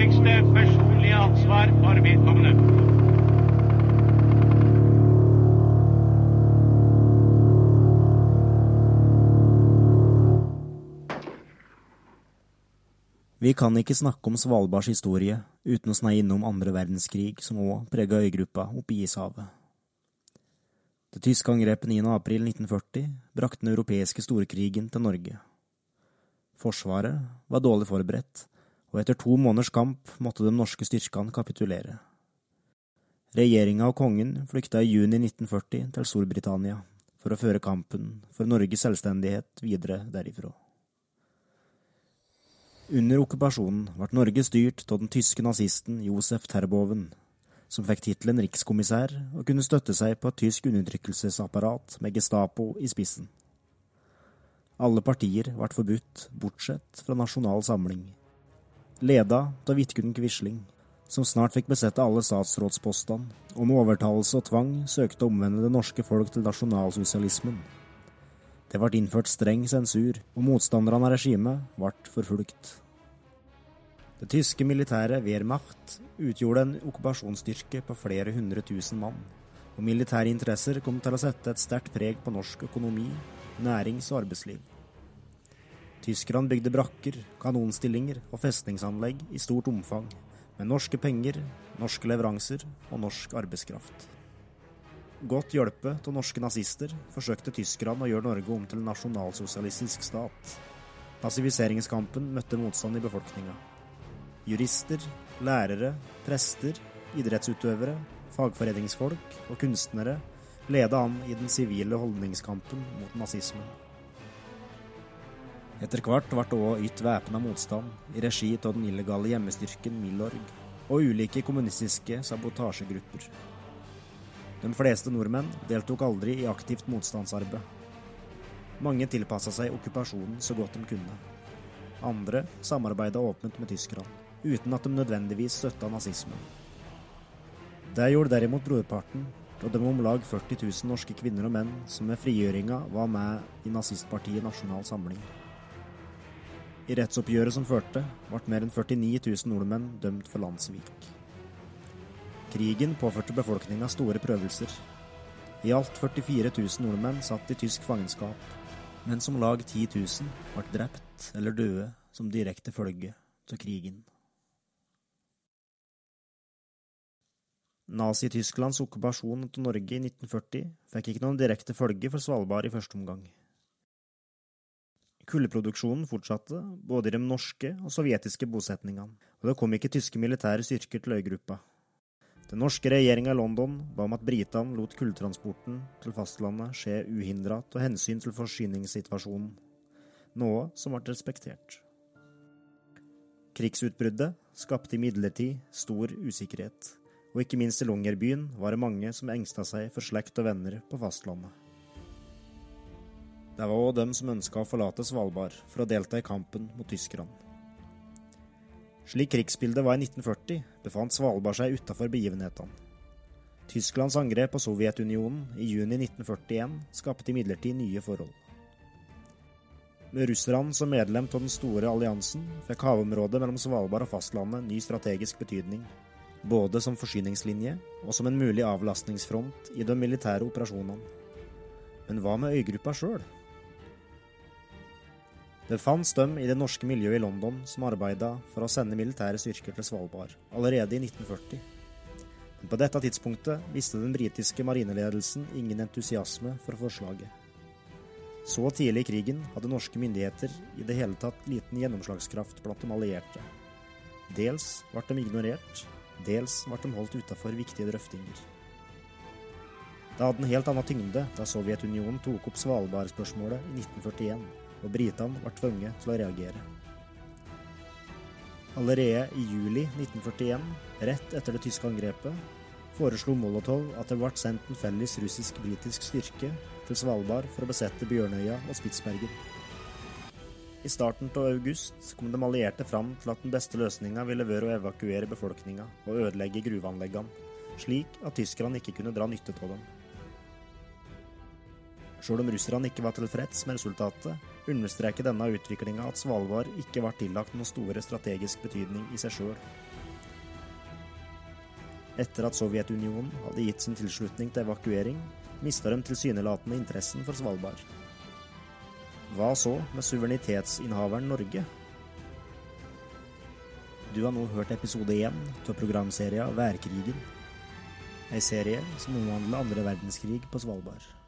ytterligste personlige ansvar for vedkommende. Vi kan ikke snakke om Svalbards historie uten å sneie innom andre verdenskrig, som òg prega øygruppa oppe i ishavet. Det tyske angrepet 9. april 1940 brakte den europeiske storkrigen til Norge. Forsvaret var dårlig forberedt, og etter to måneders kamp måtte de norske styrkene kapitulere. Regjeringa og kongen flykta i juni 1940 til Storbritannia for å føre kampen for Norges selvstendighet videre derifra. Under okkupasjonen ble Norge styrt av den tyske nazisten Josef Terboven, som fikk tittelen rikskommissær og kunne støtte seg på et tysk undertrykkelsesapparat med Gestapo i spissen. Alle partier ble forbudt, bortsett fra Nasjonal Samling, leda av Vidkun Quisling, som snart fikk besette alle statsrådspostene, og med overtalelse og tvang søkte å omvende det norske folk til nasjonalsosialismen. Det ble innført streng sensur, og motstanderne av regimet ble forfulgt. Det tyske militæret Wehrmacht utgjorde en okkupasjonsstyrke på flere hundre tusen mann, og militære interesser kom til å sette et sterkt preg på norsk økonomi, nærings- og arbeidsliv. Tyskerne bygde brakker, kanonstillinger og festningsanlegg i stort omfang, med norske penger, norske leveranser og norsk arbeidskraft. Godt hjulpet av norske nazister forsøkte tyskerne å gjøre Norge om til en nasjonalsosialistisk stat. Passiviseringskampen møtte motstand i befolkninga. Jurister, lærere, prester, idrettsutøvere, fagforeningsfolk og kunstnere leda an i den sivile holdningskampen mot nazismen. Etter hvert ble det òg ytt væpna motstand i regi av den illegale hjemmestyrken Milorg og ulike kommunistiske sabotasjegrupper. De fleste nordmenn deltok aldri i aktivt motstandsarbeid. Mange tilpassa seg okkupasjonen så godt de kunne. Andre samarbeida åpent med tyskerne, uten at de nødvendigvis støtta nazismen. Det gjorde derimot brorparten og de om lag 40 000 norske kvinner og menn som ved frigjøringa var med i nazistpartiet Nasjonal Samling. I rettsoppgjøret som førte, ble mer enn 49 000 nordmenn dømt for landssvik. Krigen påførte befolkninga store prøvelser. I alt 44 000 nordmenn satt i tysk fangenskap, mens om lag 10 000 ble drept eller døde som direkte følge av krigen. Nazi-Tysklands okkupasjon av Norge i 1940 fikk ikke noen direkte følge for Svalbard i første omgang. Kullproduksjonen fortsatte både i de norske og sovjetiske bosetningene, og det kom ikke tyske militære styrker til øygruppa. Den norske regjeringa i London ba om at britene lot kulltransporten til fastlandet skje uhindra av hensyn til forsyningssituasjonen, noe som ble respektert. Krigsutbruddet skapte imidlertid stor usikkerhet, og ikke minst i Longyearbyen var det mange som engsta seg for slekt og venner på fastlandet. Det var òg dem som ønska å forlate Svalbard for å delta i kampen mot tyskerne. Slik krigsbildet var i 1940, befant Svalbard seg utafor begivenhetene. Tysklands angrep på Sovjetunionen i juni 1941 skapte imidlertid nye forhold. Med russerne som medlem av den store alliansen fikk havområdet mellom Svalbard og fastlandet ny strategisk betydning, både som forsyningslinje og som en mulig avlastningsfront i de militære operasjonene. Men hva med øygruppa sjøl? Det fantes dem i det norske miljøet i London som arbeida for å sende militære styrker til Svalbard, allerede i 1940. Men på dette tidspunktet viste den britiske marineledelsen ingen entusiasme for forslaget. Så tidlig i krigen hadde norske myndigheter i det hele tatt liten gjennomslagskraft blant de allierte. Dels ble de ignorert, dels ble de holdt utafor viktige drøftinger. Det hadde en helt annen tyngde da Sovjetunionen tok opp Svalbard-spørsmålet i 1941 og britene ble tvunget til å reagere. Allerede i juli 1941, rett etter det tyske angrepet, foreslo Molotov at det ble sendt en felles russisk-britisk styrke til Svalbard for å besette Bjørnøya og Spitsbergen. I starten av august kom de allierte fram til at den beste løsninga ville være å evakuere befolkninga og ødelegge gruveanleggene, slik at tyskerne ikke kunne dra nytte av dem. Sjøl om russerne ikke var tilfreds med resultatet, understreker denne utviklinga at Svalbard ikke var tillagt noen store strategisk betydning i seg sjøl. Etter at Sovjetunionen hadde gitt sin tilslutning til evakuering, mista de tilsynelatende interessen for Svalbard. Hva så med suverenitetsinnehaveren Norge? Du har nå hørt episode én av programserien Værkrigen. Ei serie som omhandler andre verdenskrig på Svalbard.